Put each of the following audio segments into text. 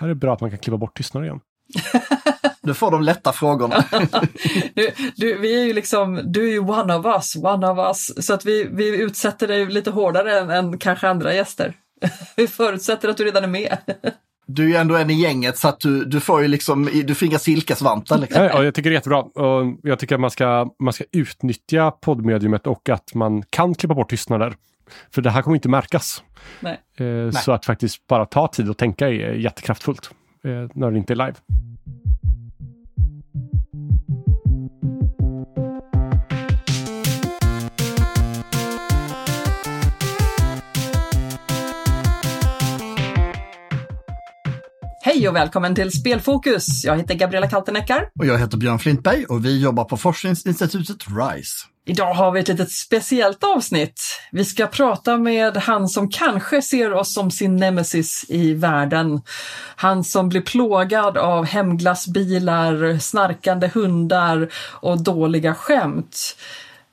Här är det bra att man kan klippa bort tystnaden igen. Du får de lätta frågorna. du, du, vi är ju liksom, du är ju one of us, one of us, så att vi, vi utsätter dig lite hårdare än, än kanske andra gäster. vi förutsätter att du redan är med. du är ju ändå en i gänget så att du, du får ju liksom, du får inga silkesvantar. Liksom. Ja, jag tycker det är jättebra. Och jag tycker att man ska, man ska utnyttja poddmediumet och att man kan klippa bort tystnader. För det här kommer inte märkas. Eh. Så att faktiskt bara ta tid och tänka är jättekraftfullt eh, när det inte är live. Hej och välkommen till Spelfokus! Jag heter Gabriella Kalteneckar. Och jag heter Björn Flintberg och vi jobbar på forskningsinstitutet RISE. Idag har vi ett litet speciellt avsnitt. Vi ska prata med han som kanske ser oss som sin nemesis i världen. Han som blir plågad av hemglassbilar, snarkande hundar och dåliga skämt.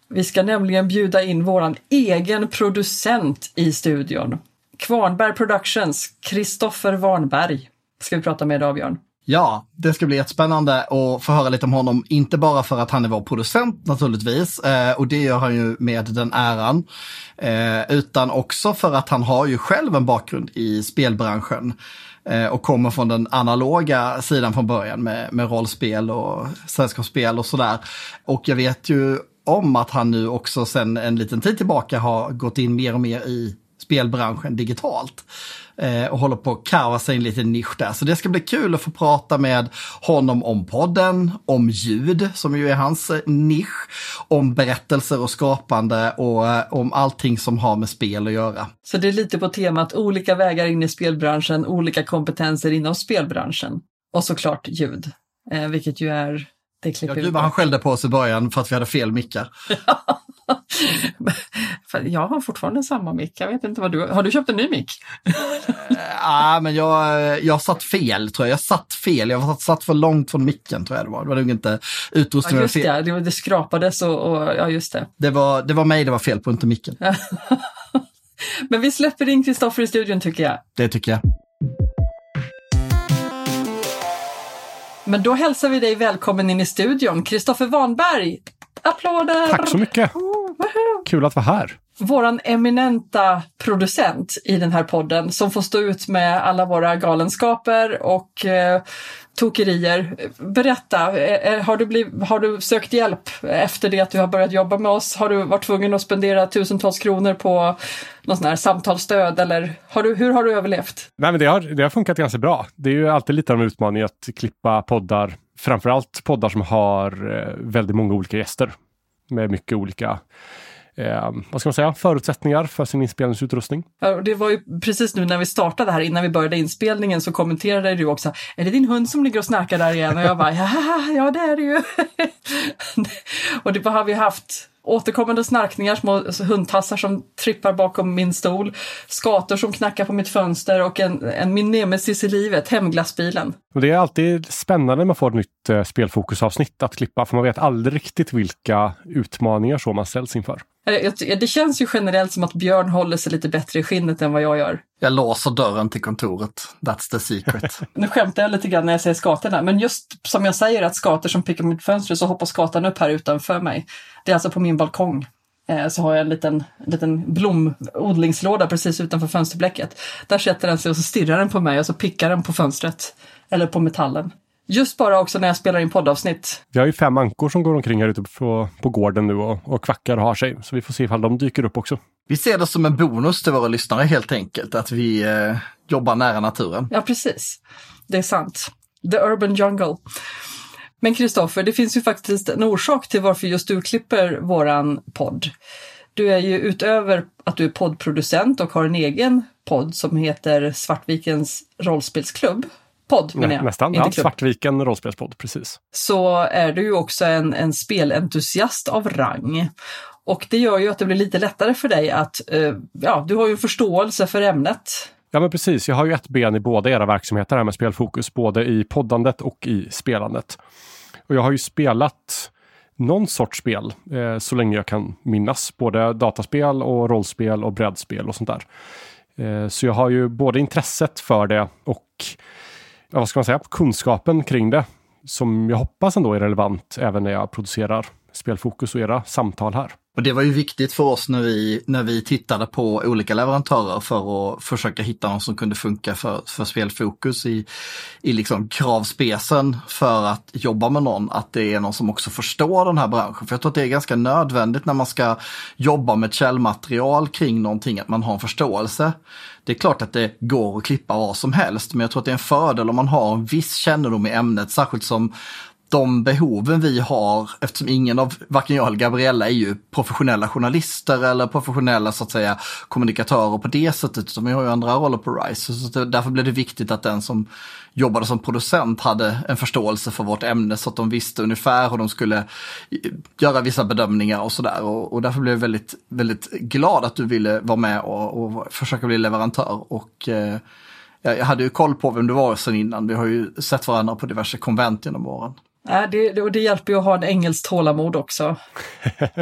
Vi ska nämligen bjuda in våran egen producent i studion. Kvarnberg Productions, Kristoffer Warnberg, ska vi prata med idag Björn. Ja, det ska bli jättespännande att få höra lite om honom, inte bara för att han är vår producent naturligtvis, eh, och det gör han ju med den äran, eh, utan också för att han har ju själv en bakgrund i spelbranschen eh, och kommer från den analoga sidan från början med, med rollspel och sällskapsspel och sådär. Och jag vet ju om att han nu också sedan en liten tid tillbaka har gått in mer och mer i spelbranschen digitalt och håller på att karva sig en liten nisch där. Så det ska bli kul att få prata med honom om podden, om ljud som ju är hans eh, nisch, om berättelser och skapande och eh, om allting som har med spel att göra. Så det är lite på temat olika vägar in i spelbranschen, olika kompetenser inom spelbranschen. Och såklart ljud, eh, vilket ju är det Ja, klipper gud vi vad han skällde på oss i början för att vi hade fel mickar. Jag har fortfarande samma mick. Jag vet inte vad du har. du köpt en ny mick? Ja, men jag, jag satt fel tror jag. Jag satt fel. Jag satt, satt för långt från micken tror jag det var. Det var nog inte Ja, utrustningen. just fel. det, det, det skrapades och, och ja, just det. Det, var, det var mig det var fel på, inte micken. Men vi släpper in Kristoffer i studion tycker jag. Det tycker jag. Men då hälsar vi dig välkommen in i studion, Kristoffer Warnberg. Applåder! Tack så mycket! Woho! Kul att vara här. Våran eminenta producent i den här podden som får stå ut med alla våra galenskaper och eh, tokerier. Berätta, eh, eh, har, du bliv, har du sökt hjälp efter det att du har börjat jobba med oss? Har du varit tvungen att spendera tusentals kronor på någon sån här samtalsstöd eller har du, hur har du överlevt? Nej, men det, har, det har funkat ganska bra. Det är ju alltid lite av en utmaning att klippa poddar. Framförallt poddar som har eh, väldigt många olika gäster. Med mycket olika eh, vad ska man säga, förutsättningar för sin inspelningsutrustning. Det var ju precis nu när vi startade här, innan vi började inspelningen, så kommenterade du också, är det din hund som ligger och snarkar där igen? Och jag bara, ja, ja det är det ju. och det har vi haft återkommande snarkningar, små hundtassar som trippar bakom min stol, skator som knackar på mitt fönster och en, en min nemesis i livet, hemglassbilen. Och det är alltid spännande när man får ett nytt eh, spelfokusavsnitt att klippa, för man vet aldrig riktigt vilka utmaningar så man ställs inför. Eh, Det känns ju generellt som att Björn håller sig lite bättre i skinnet än vad jag gör. Jag låser dörren till kontoret. That's the secret. Nu skämtar jag lite grann när jag säger skatorna, men just som jag säger att skator som pickar mot fönstret så hoppar skatan upp här utanför mig. Det är alltså på min balkong. Eh, Så har jag en liten, liten blomodlingslåda precis utanför fönsterblecket. Där sätter den sig och så stirrar den på mig och så pickar den på fönstret. Eller på metallen. Just bara också när jag spelar in poddavsnitt. Vi har ju fem ankor som går omkring här ute på, på gården nu och, och kvackar och har sig. Så vi får se ifall de dyker upp också. Vi ser det som en bonus till våra lyssnare helt enkelt, att vi eh, jobbar nära naturen. Ja, precis. Det är sant. The urban jungle. Men Kristoffer, det finns ju faktiskt en orsak till varför just du klipper våran podd. Du är ju utöver att du är poddproducent och har en egen podd som heter Svartvikens rollspelsklubb. Podd menar jag, Nästan. inte Ja, klubb. Svartviken rollspelspodd, precis. Så är du ju också en, en spelentusiast av rang. Och det gör ju att det blir lite lättare för dig att, eh, ja, du har ju förståelse för ämnet. Ja, men precis. Jag har ju ett ben i båda era verksamheter här med spelfokus, både i poddandet och i spelandet. Och jag har ju spelat någon sorts spel eh, så länge jag kan minnas. Både dataspel och rollspel och brädspel och sånt där. Eh, så jag har ju både intresset för det och vad ska man säga, kunskapen kring det som jag hoppas ändå är relevant även när jag producerar Spelfokus och era samtal här. Och det var ju viktigt för oss när vi, när vi tittade på olika leverantörer för att försöka hitta någon som kunde funka för, för spelfokus i, i liksom kravspecen för att jobba med någon, att det är någon som också förstår den här branschen. För jag tror att det är ganska nödvändigt när man ska jobba med källmaterial kring någonting, att man har en förståelse. Det är klart att det går att klippa vad som helst, men jag tror att det är en fördel om man har en viss kännedom i ämnet, särskilt som de behoven vi har, eftersom ingen av, varken jag eller Gabriella är ju professionella journalister eller professionella så att säga kommunikatörer på det sättet, utan vi har ju andra roller på RISE. Så därför blev det viktigt att den som jobbade som producent hade en förståelse för vårt ämne så att de visste ungefär hur de skulle göra vissa bedömningar och sådär. Och, och därför blev jag väldigt, väldigt glad att du ville vara med och, och försöka bli leverantör. Och eh, jag hade ju koll på vem du var sen innan. Vi har ju sett varandra på diverse konvent genom åren. Ja, det, och det hjälper ju att ha en engelskt tålamod också.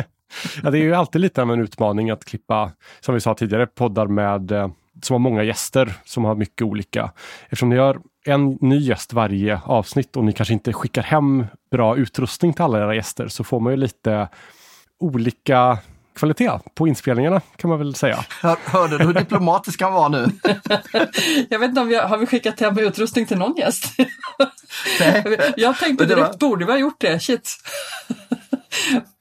ja, det är ju alltid lite av en utmaning att klippa, som vi sa tidigare, poddar med eh, som har många gäster som har mycket olika. Eftersom ni har en ny gäst varje avsnitt och ni kanske inte skickar hem bra utrustning till alla era gäster så får man ju lite olika kvalitet på inspelningarna kan man väl säga. Hör, hörde du hur diplomatisk han var nu? jag vet inte om vi har, har vi skickat hem utrustning till någon gäst? Nej. Jag tänkte direkt, var... borde vi ha gjort det? Shit.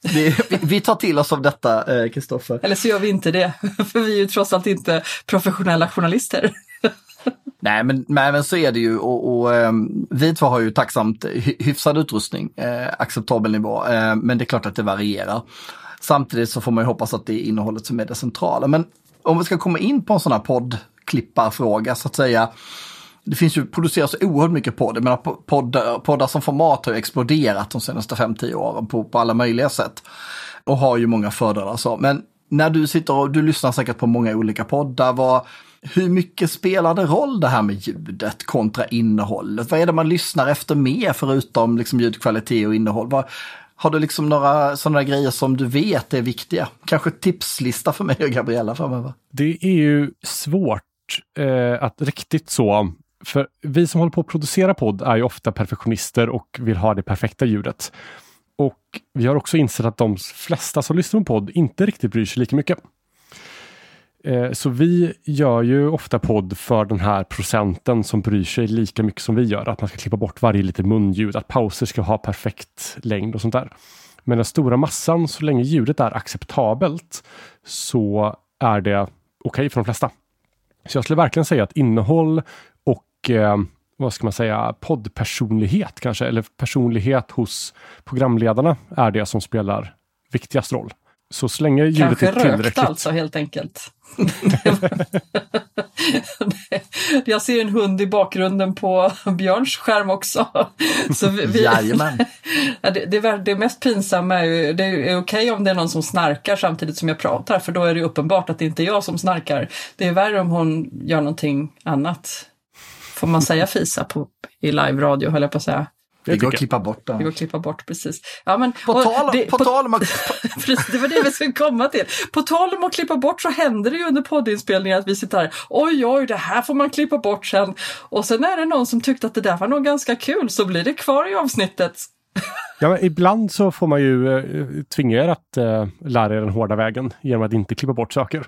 Det, vi, tar till oss av detta, eh, Kristoffer. Eller så gör vi inte det, för vi är ju trots allt inte professionella journalister. Nej men, nej, men så är det ju och, och eh, vi två har ju tacksamt hyfsad utrustning, eh, acceptabel nivå, eh, men det är klart att det varierar. Samtidigt så får man ju hoppas att det är innehållet som är det centrala. Men om vi ska komma in på en sån här poddklipparfråga så att säga. Det finns ju, produceras oerhört mycket podd. Jag menar, poddar, poddar som format har ju exploderat de senaste 5-10 åren på, på alla möjliga sätt. Och har ju många fördelar så. Men när du sitter och du lyssnar säkert på många olika poddar, vad, hur mycket spelar det roll det här med ljudet kontra innehållet? Vad är det man lyssnar efter mer förutom liksom ljudkvalitet och innehåll? Vad, har du liksom några sådana grejer som du vet är viktiga? Kanske tipslista för mig och Gabriella framöver? Det är ju svårt eh, att riktigt så för vi som håller på att producera podd är ju ofta perfektionister och vill ha det perfekta ljudet. Och vi har också insett att de flesta som lyssnar på podd inte riktigt bryr sig lika mycket. Eh, så vi gör ju ofta podd för den här procenten som bryr sig lika mycket som vi gör. Att man ska klippa bort varje litet munljud, att pauser ska ha perfekt längd och sånt där. Men den stora massan, så länge ljudet är acceptabelt, så är det okej okay för de flesta. Så jag skulle verkligen säga att innehåll och eh, vad ska man säga, poddpersonlighet kanske, eller personlighet hos programledarna är det som spelar viktigast roll. Så så länge ljudet Kanske är tillräckligt... Kanske rökt alltså helt enkelt. Jag ser en hund i bakgrunden på Björns skärm också. Så vi, vi det, det, det mest pinsamma är ju, det är okej okay om det är någon som snarkar samtidigt som jag pratar, för då är det uppenbart att det inte är jag som snarkar. Det är värre om hon gör någonting annat. Får man säga fisa på, i live-radio, höll jag på att säga. Det går att klippa bort det. Det går att klippa bort, precis. Ja, men, på, tal, det, på, på tal om att... precis, det var det vi skulle komma till. På tal om att klippa bort så händer det ju under poddinspelningen att vi sitter här, oj oj, det här får man klippa bort sen. Och sen är det någon som tyckte att det där var nog ganska kul, så blir det kvar i avsnittet. Ja, men ibland så får man ju eh, tvinga er att eh, lära er den hårda vägen genom att inte klippa bort saker.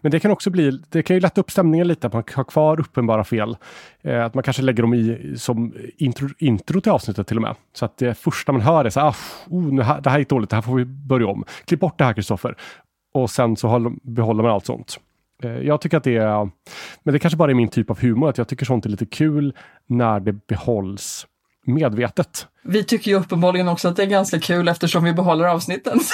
Men det kan också bli, det kan ju lätta upp stämningen lite, att man har kvar uppenbara fel. Eh, att man kanske lägger dem i som intro, intro till avsnittet till och med. Så att det första man hör är så här, ah, oh, nu, det här gick dåligt, det här får vi börja om. Klipp bort det här Kristoffer. Och sen så håller, behåller man allt sånt. Eh, jag tycker att det är, men det kanske bara är min typ av humor, att jag tycker sånt är lite kul när det behålls medvetet. Vi tycker ju uppenbarligen också att det är ganska kul eftersom vi behåller avsnitten.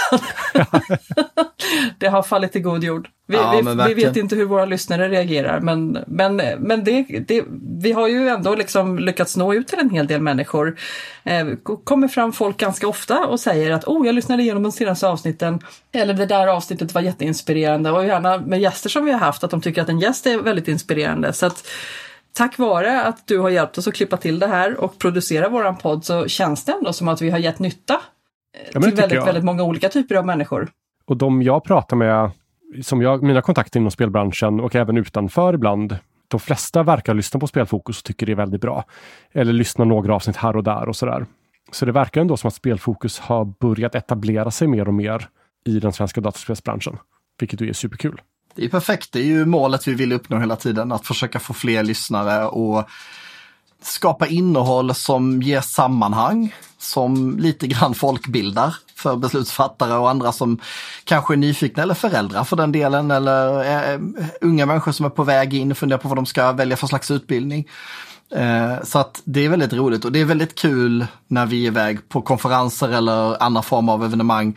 det har fallit i god jord. Vi, ja, vi, vi, vet inte hur våra lyssnare reagerar men, men, men det, det, vi har ju ändå liksom lyckats nå ut till en hel del människor. Eh, kommer fram folk ganska ofta och säger att oh, jag lyssnade igenom de senaste avsnitten eller det där avsnittet var jätteinspirerande och gärna med gäster som vi har haft att de tycker att en gäst är väldigt inspirerande. Så att, tack vare att du har hjälpt oss att klippa till det här och producera våran podd så känns det ändå som att vi har gett nytta eh, ja, till väldigt, väldigt många olika typer av människor. Och de jag pratar med, som jag, mina kontakter inom spelbranschen och även utanför ibland, de flesta verkar lyssna på Spelfokus och tycker det är väldigt bra. Eller lyssna några avsnitt här och där och sådär. Så det verkar ändå som att Spelfokus har börjat etablera sig mer och mer i den svenska dataspelsbranschen. Vilket ju är superkul. Det är perfekt, det är ju målet vi vill uppnå hela tiden, att försöka få fler lyssnare och skapa innehåll som ger sammanhang, som lite grann folkbildar för beslutsfattare och andra som kanske är nyfikna eller föräldrar för den delen eller eh, eh, unga människor som är på väg in och funderar på vad de ska välja för slags utbildning. Eh, så att det är väldigt roligt och det är väldigt kul när vi är iväg på konferenser eller andra former av evenemang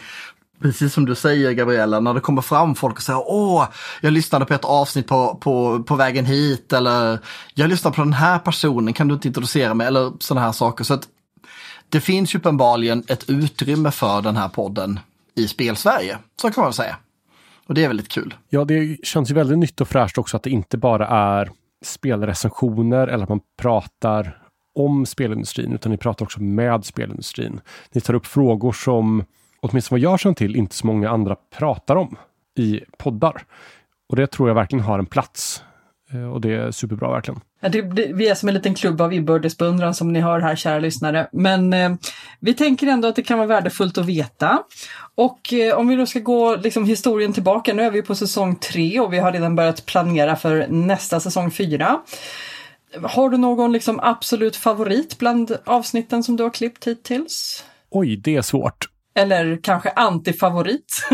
Precis som du säger Gabriella, när det kommer fram folk och säger åh, jag lyssnade på ett avsnitt på, på, på vägen hit eller jag lyssnade på den här personen, kan du inte introducera mig? Eller sådana här saker. Så att det finns ju uppenbarligen ett utrymme för den här podden i Spelsverige, så kan man väl säga. Och det är väldigt kul. Ja, det känns ju väldigt nytt och fräscht också att det inte bara är spelrecensioner eller att man pratar om spelindustrin, utan ni pratar också med spelindustrin. Ni tar upp frågor som åtminstone vad jag känner till, inte så många andra pratar om i poddar. Och det tror jag verkligen har en plats. Eh, och det är superbra verkligen. Ja, det, det, vi är som en liten klubb av inbördes beundran som ni hör här, kära lyssnare. Men eh, vi tänker ändå att det kan vara värdefullt att veta. Och eh, om vi då ska gå liksom, historien tillbaka, nu är vi på säsong tre och vi har redan börjat planera för nästa säsong fyra. Har du någon liksom, absolut favorit bland avsnitten som du har klippt hittills? Oj, det är svårt. Eller kanske antifavorit.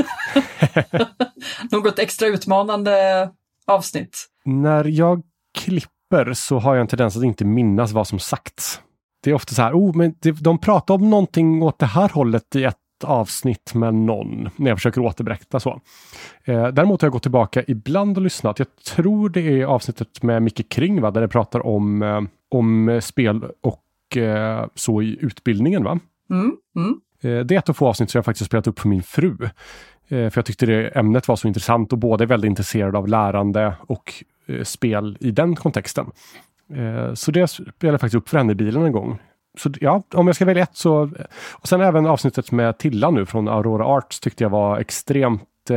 Något extra utmanande avsnitt. När jag klipper så har jag en tendens att inte minnas vad som sagts. Det är ofta så här, oh, men de pratar om någonting åt det här hållet i ett avsnitt med någon, när jag försöker återberätta så. Eh, däremot har jag gått tillbaka ibland och lyssnat. Jag tror det är avsnittet med Micke Kring, va? där det pratar om, eh, om spel och eh, så i utbildningen. va? Mm, mm. Eh, det är ett av få avsnitt som jag faktiskt spelat upp för min fru. Eh, för jag tyckte det ämnet var så intressant och båda är väldigt intresserade av lärande och eh, spel i den kontexten. Så det spelade jag faktiskt upp för henne i bilen en gång. Så ja, om jag ska välja ett så... Och sen även avsnittet med Tilla nu från Aurora Arts tyckte jag var extremt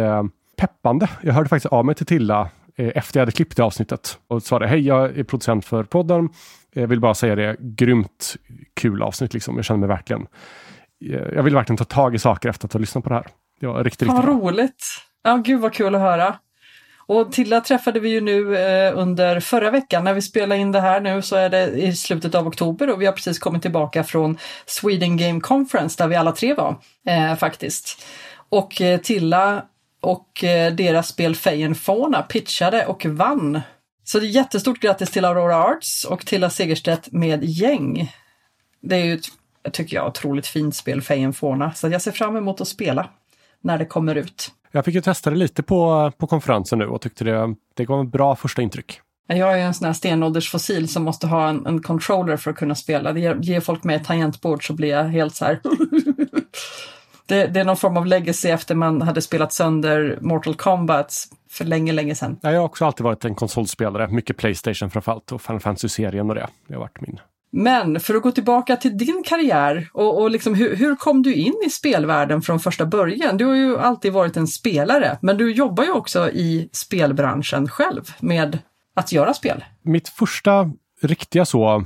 peppande. Jag hörde faktiskt av mig till Tilla efter jag hade klippt det avsnittet och sa det, hej jag är producent för podden. Jag vill bara säga det, grymt kul avsnitt liksom. Jag känner mig verkligen jag vill verkligen ta tag i saker efter att ha lyssnat på det här. Det var riktigt, riktigt bra. roligt! Ja, gud vad kul att höra. Och Tilla träffade vi ju nu eh, under förra veckan. När vi spelar in det här nu så är det i slutet av oktober och vi har precis kommit tillbaka från Sweden Game Conference där vi alla tre var eh, faktiskt. Och eh, Tilla och eh, deras spel Fauna pitchade och vann. Så det är jättestort grattis till Aurora Arts och Tilla Segerstedt med gäng. Det är ju ett tycker jag, otroligt fint spel, Fejen Forna. Så jag ser fram emot att spela när det kommer ut. Jag fick ju testa det lite på, på konferensen nu och tyckte det, det gav en bra första intryck. Jag är en sån här stenåldersfossil som måste ha en, en controller för att kunna spela. Det ger, ger folk med ett tangentbord så blir jag helt så här det, det, är någon form av legacy efter man hade spelat sönder Mortal Kombat för länge, länge sedan. Jag har också alltid varit en konsolspelare, mycket Playstation framförallt och Final Fantasy-serien och det. Det har varit min men för att gå tillbaka till din karriär och, och liksom, hur, hur, kom du in i spelvärlden från första början? Du har ju alltid varit en spelare, men du jobbar ju också i spelbranschen själv med att göra spel. Mitt första riktiga så,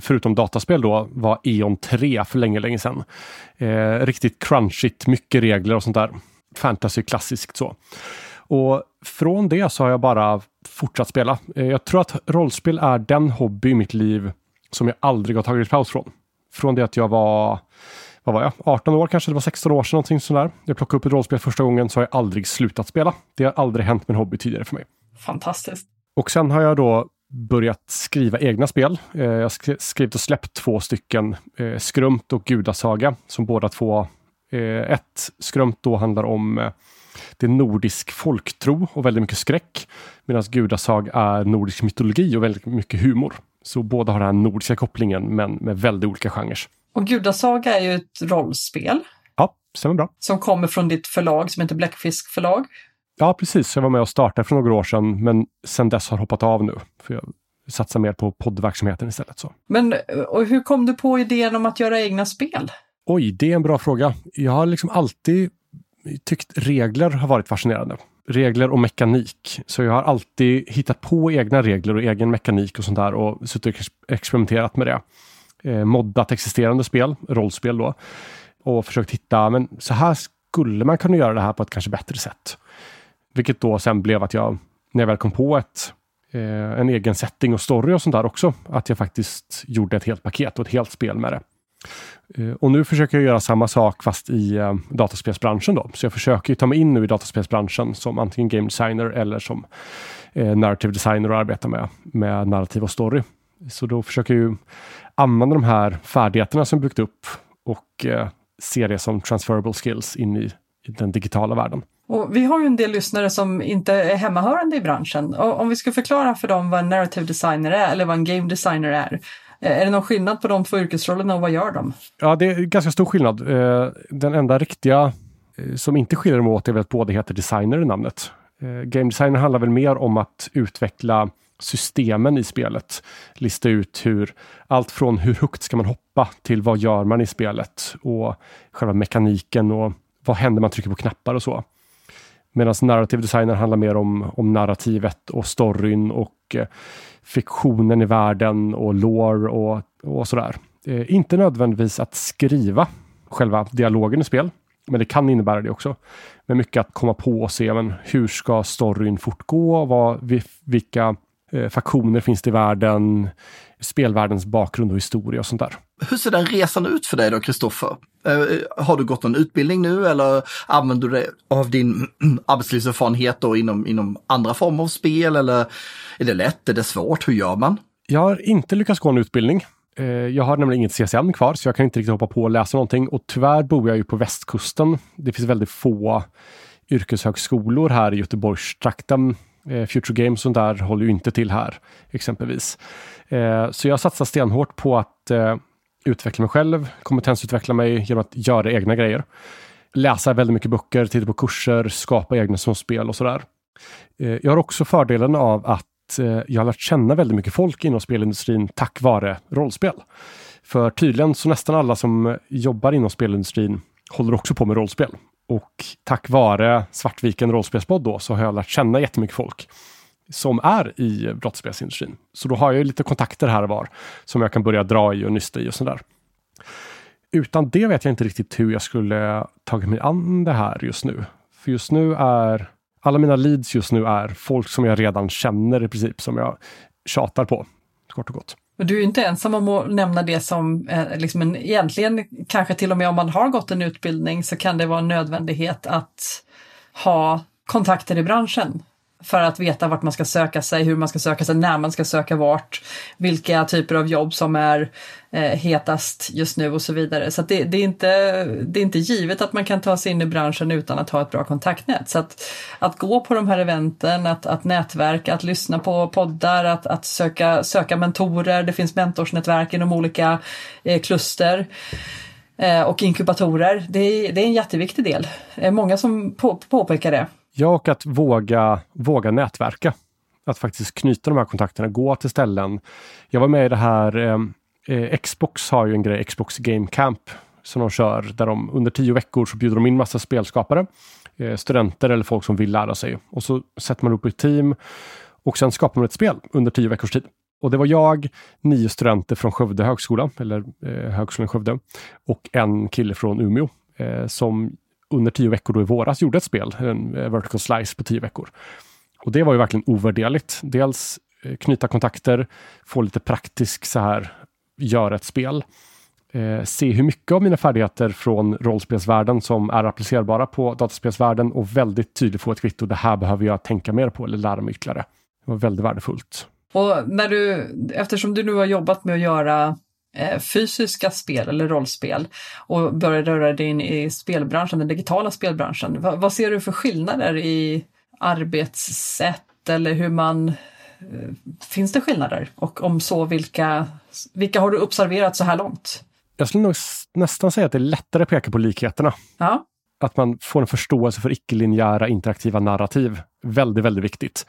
förutom dataspel då, var E.ON 3 för länge, länge sedan. Eh, riktigt crunchigt, mycket regler och sånt där. Fantasy klassiskt så. Och från det så har jag bara fortsatt spela. Eh, jag tror att rollspel är den hobby i mitt liv som jag aldrig har tagit paus från. Från det att jag var vad var jag, 18 år kanske, det var 16 år sedan någonting sådär. Jag plockade upp ett rollspel första gången så har jag aldrig slutat spela. Det har aldrig hänt med en hobby tidigare för mig. Fantastiskt. Och sen har jag då börjat skriva egna spel. Eh, jag har skrivit och släppt två stycken, eh, Skrumt och Gudasaga, som båda två, eh, ett Skrumt då handlar om det är nordisk folktro och väldigt mycket skräck. Medan Gudasag är nordisk mytologi och väldigt mycket humor. Så båda har den här nordiska kopplingen men med väldigt olika genrer. Och Gudasaga är ju ett rollspel. Ja, stämmer bra. Som kommer från ditt förlag som heter Bläckfisk förlag. Ja, precis. Jag var med och startade för några år sedan men sedan dess har hoppat av nu. För jag satsar mer på poddverksamheten istället. Så. Men och hur kom du på idén om att göra egna spel? Oj, det är en bra fråga. Jag har liksom alltid tyckt regler har varit fascinerande. regler och mekanik. Så jag har alltid hittat på egna regler och egen mekanik och sånt där och suttit och experimenterat med det. Eh, moddat existerande spel, rollspel då. Och försökt hitta, men så här skulle man kunna göra det här på ett kanske bättre sätt. Vilket då sen blev att jag, när jag väl kom på ett, eh, en egen setting och story och sånt där också, att jag faktiskt gjorde ett helt paket och ett helt spel med det. Eh, och nu försöker jag göra samma sak fast i eh, dataspelsbranschen. Då. Så jag försöker ta mig in nu i dataspelsbranschen som antingen game designer eller som eh, narrative designer och arbeta med, med narrativ och story. Så då försöker jag använda de här färdigheterna som byggt upp och eh, se det som transferable skills in i, i den digitala världen. Och vi har ju en del lyssnare som inte är hemmahörande i branschen. Och om vi ska förklara för dem vad en narrative designer är eller vad en game designer är. Eh, är det någon skillnad på de två yrkesrollerna och vad gör de? Ja, det är ganska stor skillnad. Eh, den enda riktiga eh, som inte skiljer dem åt är väl att båda heter designer i namnet. Game designer handlar väl mer om att utveckla systemen i spelet. Lista ut hur allt från hur högt ska man hoppa till vad gör man i spelet och själva mekaniken och vad händer när man trycker på knappar och så. Medan narrative designer handlar mer om, om narrativet och storyn och eh, fiktionen i världen och lore och, och sådär. Eh, inte nödvändigtvis att skriva själva dialogen i spel, men det kan innebära det också. Men mycket att komma på och se men hur ska storyn fortgå? Vad, vilka eh, faktioner finns det i världen? Spelvärldens bakgrund och historia och sånt där. Hur ser den resan ut för dig då, Kristoffer? Eh, har du gått en utbildning nu eller använder du dig av din arbetslivserfarenhet då inom, inom andra former av spel? Eller är det lätt? Är det svårt? Hur gör man? Jag har inte lyckats gå en utbildning. Eh, jag har nämligen inget CSN kvar, så jag kan inte riktigt hoppa på och läsa någonting. Och tyvärr bor jag ju på västkusten. Det finns väldigt få yrkeshögskolor här i Göteborgstrakten. Eh, Future Games och där håller ju inte till här, exempelvis. Eh, så jag satsar stenhårt på att eh, utveckla mig själv, kompetensutveckla mig genom att göra egna grejer. Läsa väldigt mycket böcker, titta på kurser, skapa egna små spel och sådär. Jag har också fördelen av att jag har lärt känna väldigt mycket folk inom spelindustrin tack vare rollspel. För tydligen så nästan alla som jobbar inom spelindustrin håller också på med rollspel. Och tack vare Svartviken rollspelspodd då så har jag lärt känna jättemycket folk som är i brottsspelsindustrin. Så då har jag lite kontakter här och var som jag kan börja dra i och nysta i och sådär. Utan det vet jag inte riktigt hur jag skulle tagit mig an det här just nu. För just nu är alla mina leads just nu är folk som jag redan känner i princip, som jag tjatar på, kort och gott. Och du är inte ensam om att nämna det som eh, liksom en, egentligen kanske till och med om man har gått en utbildning så kan det vara en nödvändighet att ha kontakter i branschen för att veta vart man ska söka sig, hur man ska söka sig, när man ska söka vart, vilka typer av jobb som är eh, hetast just nu och så vidare. Så det, det, är inte, det är inte givet att man kan ta sig in i branschen utan att ha ett bra kontaktnät. Så att, att gå på de här eventen, att, att nätverka, att lyssna på poddar, att, att söka, söka mentorer, det finns mentorsnätverk inom olika eh, kluster eh, och inkubatorer. Det är, det är en jätteviktig del. Det är många som på, påpekar det. Ja, och att våga, våga nätverka. Att faktiskt knyta de här kontakterna, gå till ställen. Jag var med i det här, eh, eh, Xbox har ju en grej, Xbox Game Camp, som de kör, där de under tio veckor så bjuder de in massa spelskapare, eh, studenter eller folk som vill lära sig. Och så sätter man upp ett team och sen skapar man ett spel under tio veckors tid. Och det var jag, nio studenter från Skövde högskola, eller eh, Högskolan Skövde, och en kille från Umeå eh, som under tio veckor då i våras gjorde ett spel, en eh, vertical slice på tio veckor. Och det var ju verkligen ovärderligt. Dels eh, knyta kontakter, få lite praktisk så här, göra ett spel. Eh, se hur mycket av mina färdigheter från rollspelsvärlden som är applicerbara på dataspelsvärlden och väldigt tydligt få ett kvitto. Det här behöver jag tänka mer på eller lära mig ytterligare. Det var väldigt värdefullt. Och när du, eftersom du nu har jobbat med att göra fysiska spel eller rollspel och börjar röra dig in i spelbranschen, den digitala spelbranschen. vad, vad ser du för skillnader i arbetssätt eller hur man... Eh, finns det skillnader? Och om så, vilka, vilka har du observerat så här långt? Jag skulle nog nästan säga att det är lättare att peka på likheterna. Ja. Att man får en förståelse för icke-linjära interaktiva narrativ. Väldigt, väldigt viktigt.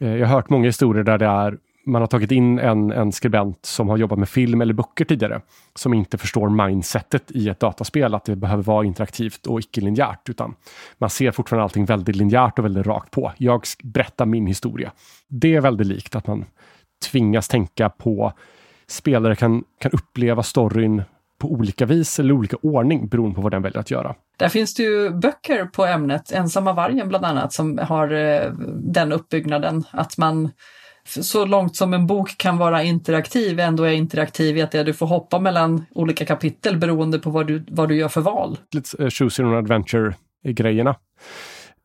Eh, jag har hört många historier där det är man har tagit in en, en skribent som har jobbat med film eller böcker tidigare, som inte förstår mindsetet i ett dataspel, att det behöver vara interaktivt och icke-linjärt, utan man ser fortfarande allting väldigt linjärt och väldigt rakt på. Jag berättar min historia. Det är väldigt likt att man tvingas tänka på spelare kan, kan uppleva storyn på olika vis eller olika ordning beroende på vad den väljer att göra. Där finns det ju böcker på ämnet, Ensamma vargen bland annat, som har eh, den uppbyggnaden att man så långt som en bok kan vara interaktiv ändå är interaktiv i att du får hoppa mellan olika kapitel beroende på vad du, vad du gör för val. Lite eh, choose your own adventure-grejerna.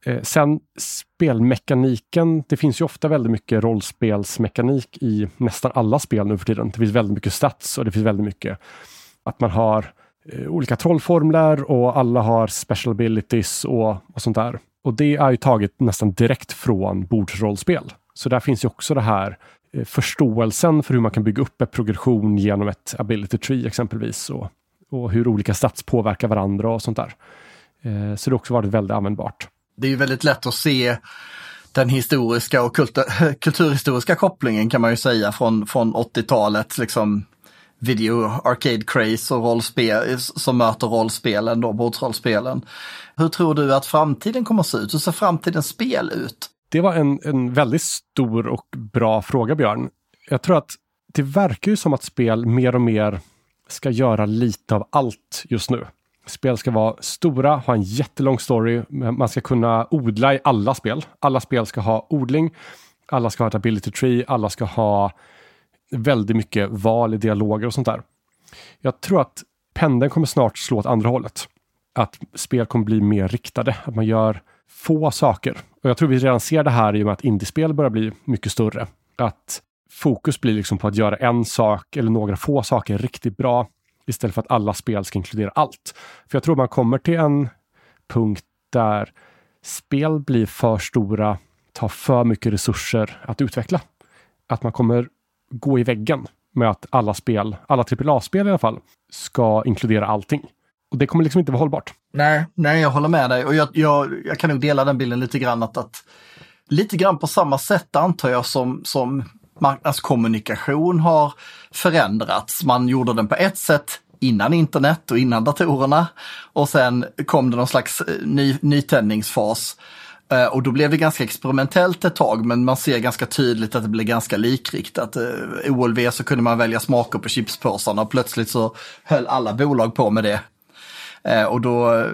Eh, sen spelmekaniken. Det finns ju ofta väldigt mycket rollspelsmekanik i nästan alla spel nu för tiden. Det finns väldigt mycket stats och det finns väldigt mycket att man har eh, olika trollformler och alla har special abilities och, och sånt där. Och det är ju taget nästan direkt från bordsrollspel. Så där finns ju också det här eh, förståelsen för hur man kan bygga upp en progression genom ett ability tree exempelvis och, och hur olika stats påverkar varandra och sånt där. Eh, så det har också varit väldigt användbart. Det är ju väldigt lätt att se den historiska och kultur, kulturhistoriska kopplingen kan man ju säga från, från 80-talet, liksom video arcade craze och rollspel som möter rollspelen då, bordsrollspelen. Hur tror du att framtiden kommer att se ut? Hur ser framtidens spel ut? Det var en, en väldigt stor och bra fråga, Björn. Jag tror att det verkar ju som att spel mer och mer ska göra lite av allt just nu. Spel ska vara stora, ha en jättelång story. Man ska kunna odla i alla spel. Alla spel ska ha odling. Alla ska ha ett ability tree. Alla ska ha väldigt mycket val i dialoger och sånt där. Jag tror att pendeln kommer snart slå åt andra hållet. Att spel kommer bli mer riktade, att man gör få saker. Och jag tror vi redan ser det här i och med att indiespel börjar bli mycket större. Att fokus blir liksom på att göra en sak eller några få saker riktigt bra istället för att alla spel ska inkludera allt. För jag tror man kommer till en punkt där spel blir för stora, tar för mycket resurser att utveckla. Att man kommer gå i väggen med att alla spel, alla AAA-spel i alla fall, ska inkludera allting. Och det kommer liksom inte vara hållbart. Nej, nej jag håller med dig och jag, jag, jag kan nog dela den bilden lite grann att, att lite grann på samma sätt antar jag som, som marknadskommunikation har förändrats. Man gjorde den på ett sätt innan internet och innan datorerna och sen kom det någon slags eh, ny, nytändningsfas eh, och då blev det ganska experimentellt ett tag, men man ser ganska tydligt att det blir ganska likriktat. Eh, I OLV så kunde man välja smaker på chipspåsarna och plötsligt så höll alla bolag på med det. Eh, och då eh,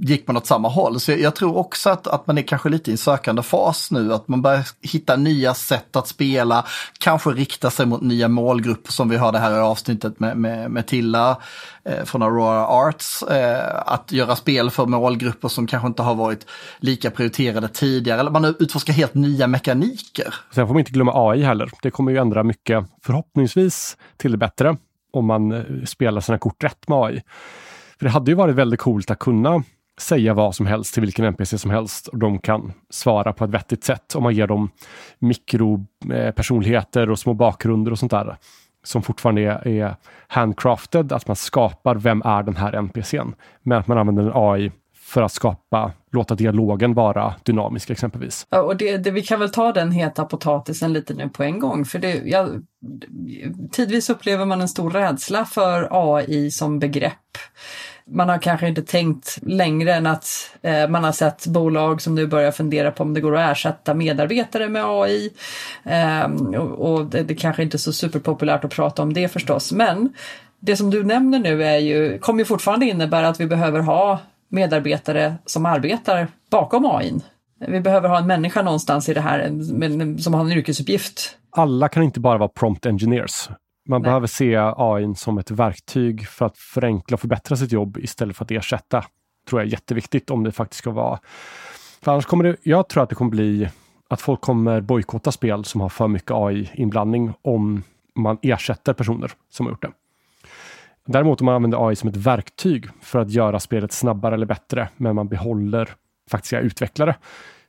gick man åt samma håll. Så jag, tror också att, att man är kanske lite i en sökande fas nu, att man börjar hitta nya sätt att spela, kanske rikta sig mot nya målgrupper som vi hörde här i avsnittet med, med, med Tilla eh, från Aurora Arts. Eh, att göra spel för målgrupper som kanske inte har varit lika prioriterade tidigare, eller man utforskar helt nya mekaniker. Sen får man inte glömma AI heller. Det kommer ju ändra mycket, förhoppningsvis till det bättre, om man eh, spelar sina kort rätt med AI. För det hade ju varit väldigt coolt att kunna säga vad som helst till vilken NPC som helst och de kan svara på ett vettigt sätt om man ger dem mikropersonligheter eh, och små bakgrunder och sånt där som fortfarande är, är handcrafted, att man skapar vem är den här NPCn, men att man använder en AI för att skapa, låta dialogen vara dynamisk exempelvis. Ja, och det, det, vi kan väl ta den heta potatisen lite nu på en gång, för det, ja, tidvis upplever man en stor rädsla för AI som begrepp. Man har kanske inte tänkt längre än att eh, man har sett bolag som nu börjar fundera på om det går att ersätta medarbetare med AI. Eh, och, och det, det kanske inte är så superpopulärt att prata om det förstås, men det som du nämner nu är ju, kommer ju fortfarande innebära att vi behöver ha medarbetare som arbetar bakom AI. Vi behöver ha en människa någonstans i det här som har en yrkesuppgift. Alla kan inte bara vara prompt engineers. Man Nej. behöver se AI som ett verktyg för att förenkla och förbättra sitt jobb istället för att ersätta. tror jag är jätteviktigt om det faktiskt ska vara. För annars kommer det, jag tror att det kommer bli att folk kommer bojkotta spel som har för mycket AI-inblandning om man ersätter personer som har gjort det. Däremot om man använder AI som ett verktyg för att göra spelet snabbare eller bättre, men man behåller faktiska utvecklare,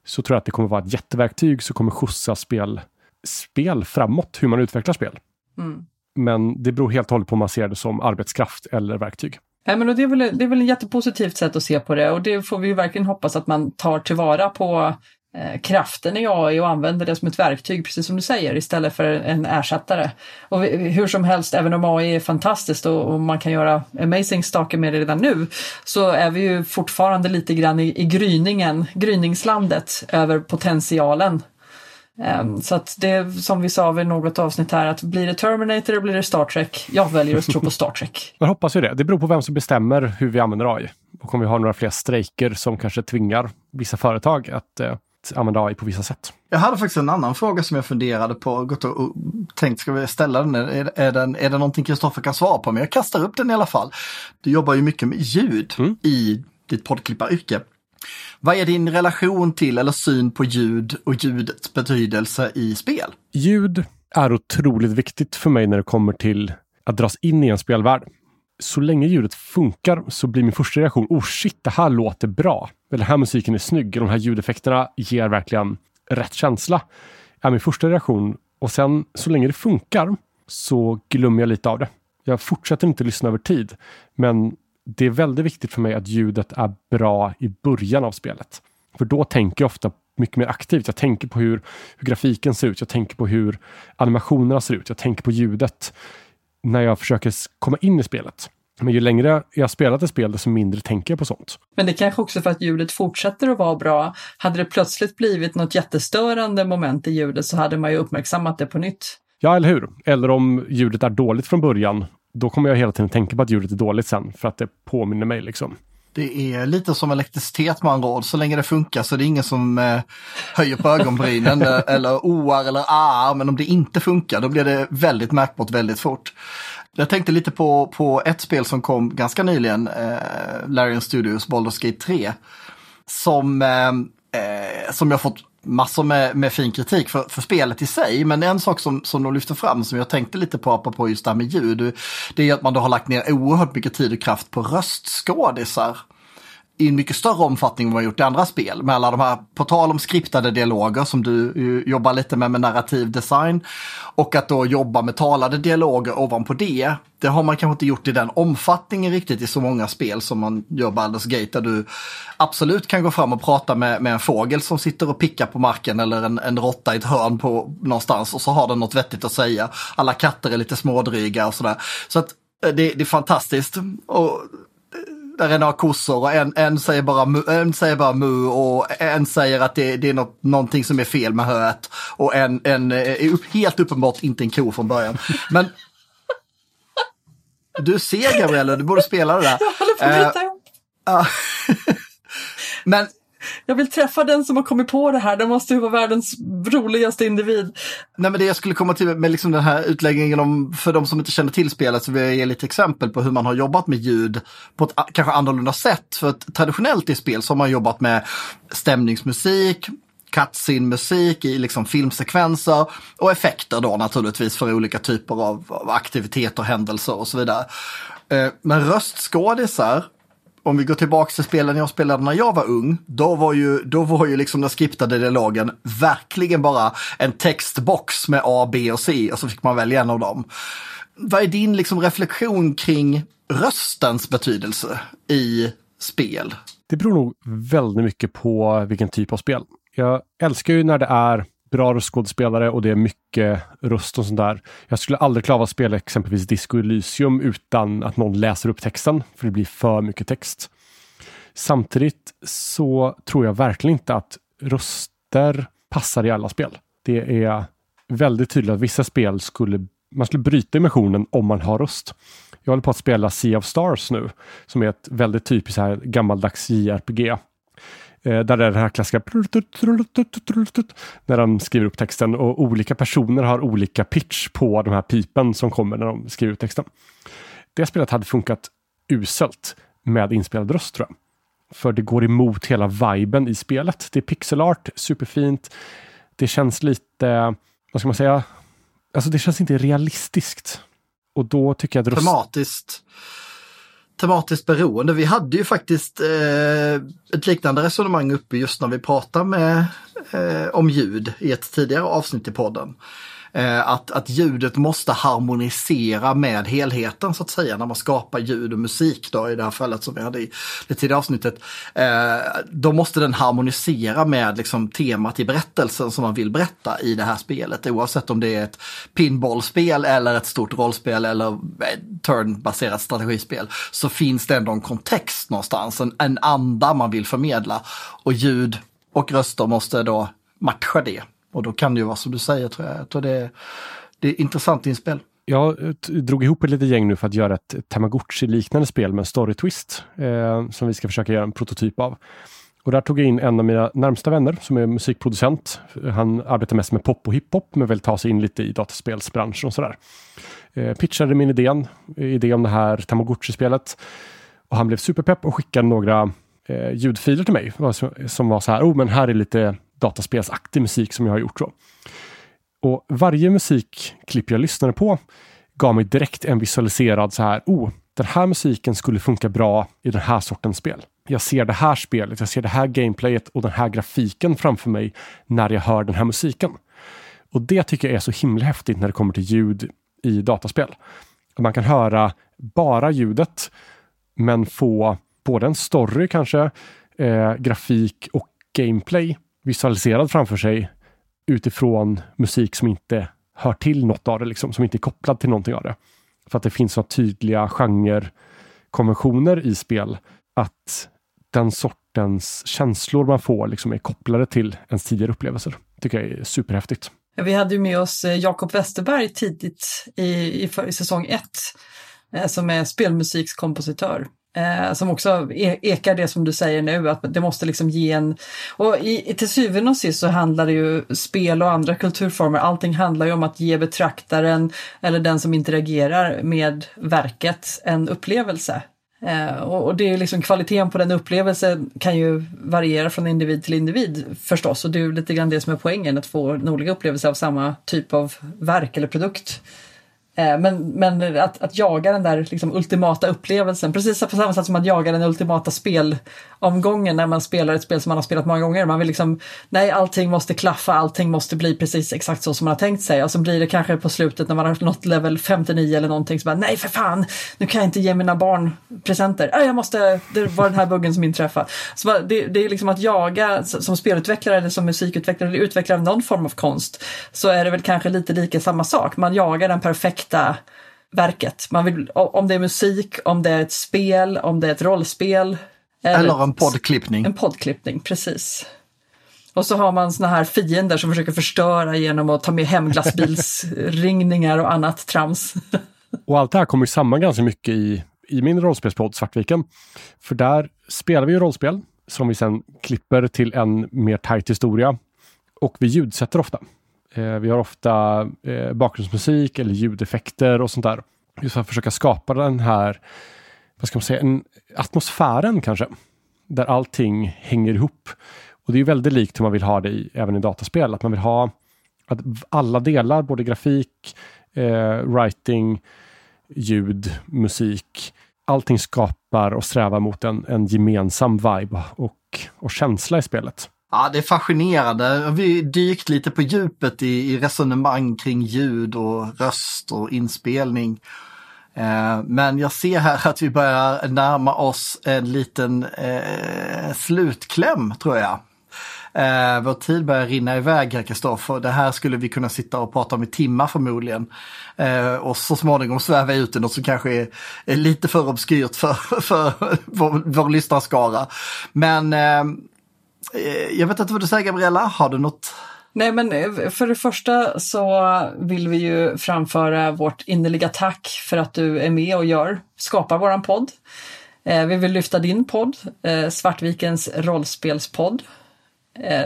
så tror jag att det kommer vara ett jätteverktyg som kommer skjutsa spel, spel framåt, hur man utvecklar spel. Mm. Men det beror helt och hållet på om man ser det som arbetskraft eller verktyg. Ja, men det, är väl, det är väl ett jättepositivt sätt att se på det och det får vi verkligen hoppas att man tar tillvara på Eh, kraften i AI och använder det som ett verktyg, precis som du säger, istället för en ersättare. Och hur som helst, även om AI är fantastiskt och, man kan göra amazing saker med det redan nu, så är vi ju fortfarande lite grann i, i gryningen, gryningslandet över potentialen ehm, så att det som vi sa vid något avsnitt här att blir det Terminator eller blir det Star Trek? Jag väljer att tro på Star Trek. Jag hoppas ju det. Det beror på vem som bestämmer hur vi använder AI. Och om vi har några fler strejker som kanske tvingar vissa företag att eh, använda AI på vissa sätt. Jag hade faktiskt en annan fråga som jag funderade på gått och, och tänkt, ska vi ställa den? Är, är, den, är det någonting Kristoffer kan svara på? Men jag kastar upp den i alla fall. Du jobbar ju mycket med ljud mm. i ditt poddklipparyrke. Vad är din relation till eller syn på ljud och ljudets betydelse i spel? Ljud är otroligt viktigt för mig när det kommer till att dras in i en spelvärld. Så länge ljudet funkar så blir min första reaktion, oh shit, det här låter bra men den här musiken är snygg, de här ljudeffekterna ger verkligen rätt känsla. är min första reaktion. Och sen så länge det funkar så glömmer jag lite av det. Jag fortsätter inte lyssna över tid, men det är väldigt viktigt för mig att ljudet är bra i början av spelet. För då tänker jag ofta mycket mer aktivt. Jag tänker på hur, hur grafiken ser ut. Jag tänker på hur animationerna ser ut. Jag tänker på ljudet när jag försöker komma in i spelet. Men ju längre jag spelat ett spel, desto mindre tänker jag på sånt. Men det kanske också för att ljudet fortsätter att vara bra. Hade det plötsligt blivit något jättestörande moment i ljudet så hade man ju uppmärksammat det på nytt. Ja, eller hur? Eller om ljudet är dåligt från början då kommer jag hela tiden tänka på att ljudet är dåligt sen för att det påminner mig liksom. Det är lite som elektricitet med andra ord. Så länge det funkar så är det ingen som eh, höjer på ögonbrynen eller oar eller ar. Men om det inte funkar då blir det väldigt märkbart väldigt fort. Jag tänkte lite på, på ett spel som kom ganska nyligen, eh, Larian Studios Baldur's Gate 3. Som, eh, eh, som jag fått massor med, med fin kritik för, för spelet i sig. Men en sak som, som de lyfter fram som jag tänkte lite på apropå just det här med ljud. Det är att man då har lagt ner oerhört mycket tid och kraft på röstskådisar i en mycket större omfattning än vad man gjort i andra spel. Med alla de här, på tal om skriptade dialoger som du jobbar lite med med narrativ design. Och att då jobba med talade dialoger ovanpå det. Det har man kanske inte gjort i den omfattningen riktigt i så många spel som man gör Baldur's Gate. Där du absolut kan gå fram och prata med, med en fågel som sitter och pickar på marken eller en, en råtta i ett hörn på någonstans och så har den något vettigt att säga. Alla katter är lite smådryga och sådär. Så att eh, det, det är fantastiskt. Och där är några kossor och en, en, säger bara mu, en säger bara mu och en säger att det, det är något, någonting som är fel med höet. Och en, en är helt uppenbart inte en ko från början. Men du ser Gabriella, du borde spela det där. Jag håller på att bryta ihop. Uh, Men jag vill träffa den som har kommit på det här. den måste ju vara världens roligaste individ. Nej men det jag skulle komma till med liksom den här utläggningen om, för de som inte känner till spelet så vill jag ge lite exempel på hur man har jobbat med ljud på ett kanske annorlunda sätt. För att traditionellt i spel så har man jobbat med stämningsmusik, cutscene-musik i liksom filmsekvenser och effekter då naturligtvis för olika typer av aktiviteter, händelser och så vidare. Eh, men röstskådisar om vi går tillbaka till spelen jag spelade när jag var ung, då var ju, då var ju liksom den skriptade dialogen verkligen bara en textbox med A, B och C och så fick man välja en av dem. Vad är din liksom reflektion kring röstens betydelse i spel? Det beror nog väldigt mycket på vilken typ av spel. Jag älskar ju när det är bra röstskådespelare och det är mycket röst och sånt där. Jag skulle aldrig klara att spela exempelvis Disco Elysium utan att någon läser upp texten, för det blir för mycket text. Samtidigt så tror jag verkligen inte att röster passar i alla spel. Det är väldigt tydligt att vissa spel skulle man skulle bryta immersionen om man har röst. Jag håller på att spela Sea of Stars nu, som är ett väldigt typiskt här gammaldags JRPG Eh, där är det här klassiska när de skriver upp texten och olika personer har olika pitch på de här pipen som kommer när de skriver ut texten. Det spelet hade funkat uselt med inspelad röst tror jag. För det går emot hela viben i spelet. Det är pixelart, superfint. Det känns lite, vad ska man säga? Alltså det känns inte realistiskt. Och då tycker jag att röst... Tematiskt tematiskt beroende. Vi hade ju faktiskt eh, ett liknande resonemang uppe just när vi pratade med, eh, om ljud i ett tidigare avsnitt i podden. Eh, att, att ljudet måste harmonisera med helheten så att säga när man skapar ljud och musik då i det här fallet som vi hade i det tidigare avsnittet. Eh, då måste den harmonisera med liksom temat i berättelsen som man vill berätta i det här spelet oavsett om det är ett pinballspel eller ett stort rollspel eller eh, turnbaserat strategispel så finns det ändå en kontext någonstans, en, en anda man vill förmedla och ljud och röster måste då matcha det. Och då kan det ju vara som du säger tror jag. jag tror det, det är intressant inspel. Jag eh, drog ihop ett litet gäng nu för att göra ett Tamagotchi-liknande spel med story twist eh, som vi ska försöka göra en prototyp av. Och där tog jag in en av mina närmsta vänner som är musikproducent. Han arbetar mest med pop och hiphop men vill ta sig in lite i dataspelsbranschen och sådär. Eh, pitchade min idén, eh, idé om det här Tamagotchi-spelet. Och han blev superpepp och skickade några eh, ljudfiler till mig som var så här, oh men här är lite dataspelsaktig musik som jag har gjort. så. Och varje musikklipp jag lyssnade på gav mig direkt en visualiserad så här, oh, den här musiken skulle funka bra i den här sortens spel. Jag ser det här spelet, jag ser det här gameplayet och den här grafiken framför mig när jag hör den här musiken. Och det tycker jag är så himla häftigt när det kommer till ljud i dataspel. Man kan höra bara ljudet men få både en story kanske, eh, grafik och gameplay visualiserad framför sig utifrån musik som inte hör till något av det, liksom, som inte är kopplad till någonting av det. För att det finns så tydliga genrekonventioner i spel att den sortens känslor man får liksom är kopplade till ens tidigare upplevelser. tycker jag är superhäftigt. Vi hade ju med oss eh, Jakob Westerberg tidigt i, i, i säsong 1 eh, som är spelmusikskompositör. Eh, som också e-, ekar det som du säger nu, att det måste liksom ge en... Och i, till syvende och sist så handlar det ju spel och andra kulturformer, allting handlar ju om att ge betraktaren eller den som interagerar med verket en upplevelse. Eh, och, och, det är liksom kvaliteten på den upplevelsen kan ju variera från individ till individ förstås och det är ju lite grann det som är poängen, att få en olika upplevelse av samma typ av verk eller produkt. Eh, men, men att, att jaga den där liksom ultimata upplevelsen, precis på samma sätt som att jaga den ultimata spelomgången när man spelar ett spel som man har spelat många gånger. Man vill liksom, nej allting måste klaffa, allting måste bli precis exakt så som man har tänkt sig. Och så blir det kanske på slutet när man har nått level 59 eller någonting så bara, nej för fan, nu kan jag inte ge mina barn presenter. Äh, jag måste, det var den här buggen som inträffade. Så bara, det, det är liksom att jaga som spelutvecklare eller som musikutvecklare eller utvecklare av någon form av konst så är det väl kanske lite lika samma sak. Man jagar den perfekta perfekta verket. Man vill, om det är musik, om det är ett spel, om det är ett rollspel. Eller, eller en poddklippning. En poddklippning, precis. Och så har man såna här fiender som försöker förstöra genom att ta med hemglassbilsringningar och annat trams. och allt det här kommer samman ganska mycket i, i min rollspelspodd Svartviken. För där spelar vi ju rollspel som vi sen klipper till en mer tajt historia. Och vi ljudsätter ofta. Eh, vi har ofta eh, bakgrundsmusik eller ljudeffekter och sånt där. Just för att försöka skapa den här, vad ska man säga, en atmosfären kanske. Där allting hänger ihop. Och det är väldigt likt hur man vill ha det i, även i dataspel. Att man vill ha att alla delar, både grafik, eh, writing, ljud, musik. Allting skapar och strävar mot en, en gemensam vibe och, och känsla i spelet. Ja, det är fascinerande. Vi dykt lite på djupet i, i resonemang kring ljud och röst och inspelning. Eh, men jag ser här att vi börjar närma oss en liten eh, slutkläm tror jag. Eh, vår tid börjar rinna iväg här Kristoffer. Det här skulle vi kunna sitta och prata om i timmar förmodligen. Eh, och så småningom sväva ut i något som kanske är, är lite för obskyrt för, för vår, vår lyssnarskara. Men eh, Eh, Eh, jag vet inte vad du säger Gabriella, har du något? Nej men eh, för det första så vill vi ju framföra vårt innerliga tack för att du är med och gör, skapar våran podd. Eh, vi vill lyfta din podd, Svartvikens rollspelspodd.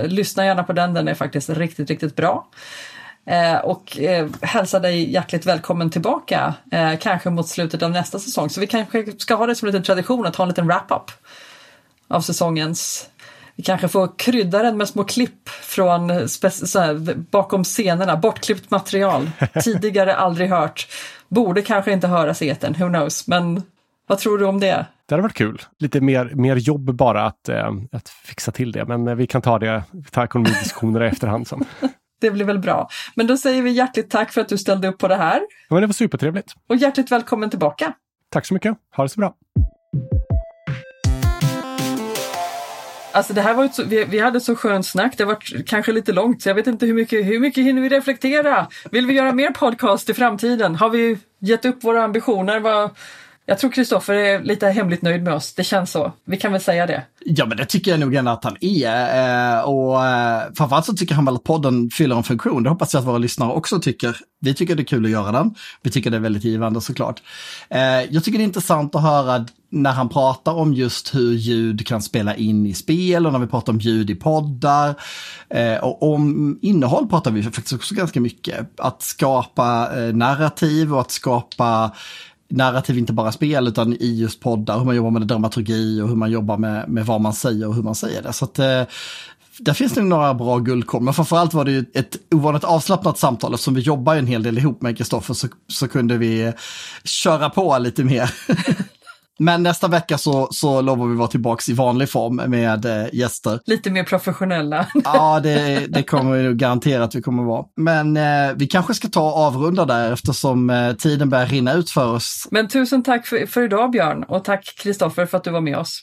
Lyssna gärna på den, den är faktiskt riktigt, riktigt bra. Och hälsa dig hjärtligt välkommen tillbaka, kanske mot slutet av nästa säsong. Så vi kanske ska ha det som en liten tradition att ha en liten wrap-up av säsongens vi kanske får krydda den med små klipp från här, bakom scenerna, bortklippt material, tidigare aldrig hört. Borde kanske inte höras i etern, who knows, men vad tror du om det? Det hade varit kul. Lite mer, mer jobb bara att, äh, att fixa till det, men vi kan ta det, ta ekonomidiskussioner i efterhand. Som. det blir väl bra. Men då säger vi hjärtligt tack för att du ställde upp på det här. Ja, men det var supertrevligt. Och hjärtligt välkommen tillbaka. Tack så mycket. Ha det så bra. Alltså det här var ett så, vi, vi hade så skönt snack, det var kanske lite långt så jag vet inte hur mycket, hur mycket hinner vi reflektera? Vill vi göra mer podcast i framtiden? Har vi gett upp våra ambitioner? Vad, jag tror Kristoffer är lite hemligt nöjd med oss, det känns så. Vi kan väl säga det. Ja, men det tycker jag nog ändå att han är. Eh, och eh, framförallt så tycker han väl att podden fyller en funktion. Det hoppas jag att våra lyssnare också tycker. Vi tycker det är kul att göra den. Vi tycker det är väldigt givande såklart. Eh, jag tycker det är intressant att höra när han pratar om just hur ljud kan spela in i spel och när vi pratar om ljud i poddar. och om innehåll pratar vi faktiskt också ganska mycket. Att skapa narrativ och att skapa narrativ, inte bara spel, utan i just poddar, hur man jobbar med dramaturgi och hur man jobbar med, med vad man säger och hur man säger det. Så att, eh, där finns det några bra guldkorn, men framförallt var det ju ett ovanligt avslappnat samtal. Eftersom vi jobbar en hel del ihop med Kristoffer så, så kunde vi köra på lite mer. Men nästa vecka så, så lovar vi vara tillbaka i vanlig form med eh, gäster. Lite mer professionella. ja, det, det kommer vi garanterat att vi kommer vara. Men eh, vi kanske ska ta och avrunda där eftersom eh, tiden börjar rinna ut för oss. Men tusen tack för, för idag Björn och tack Kristoffer för att du var med oss.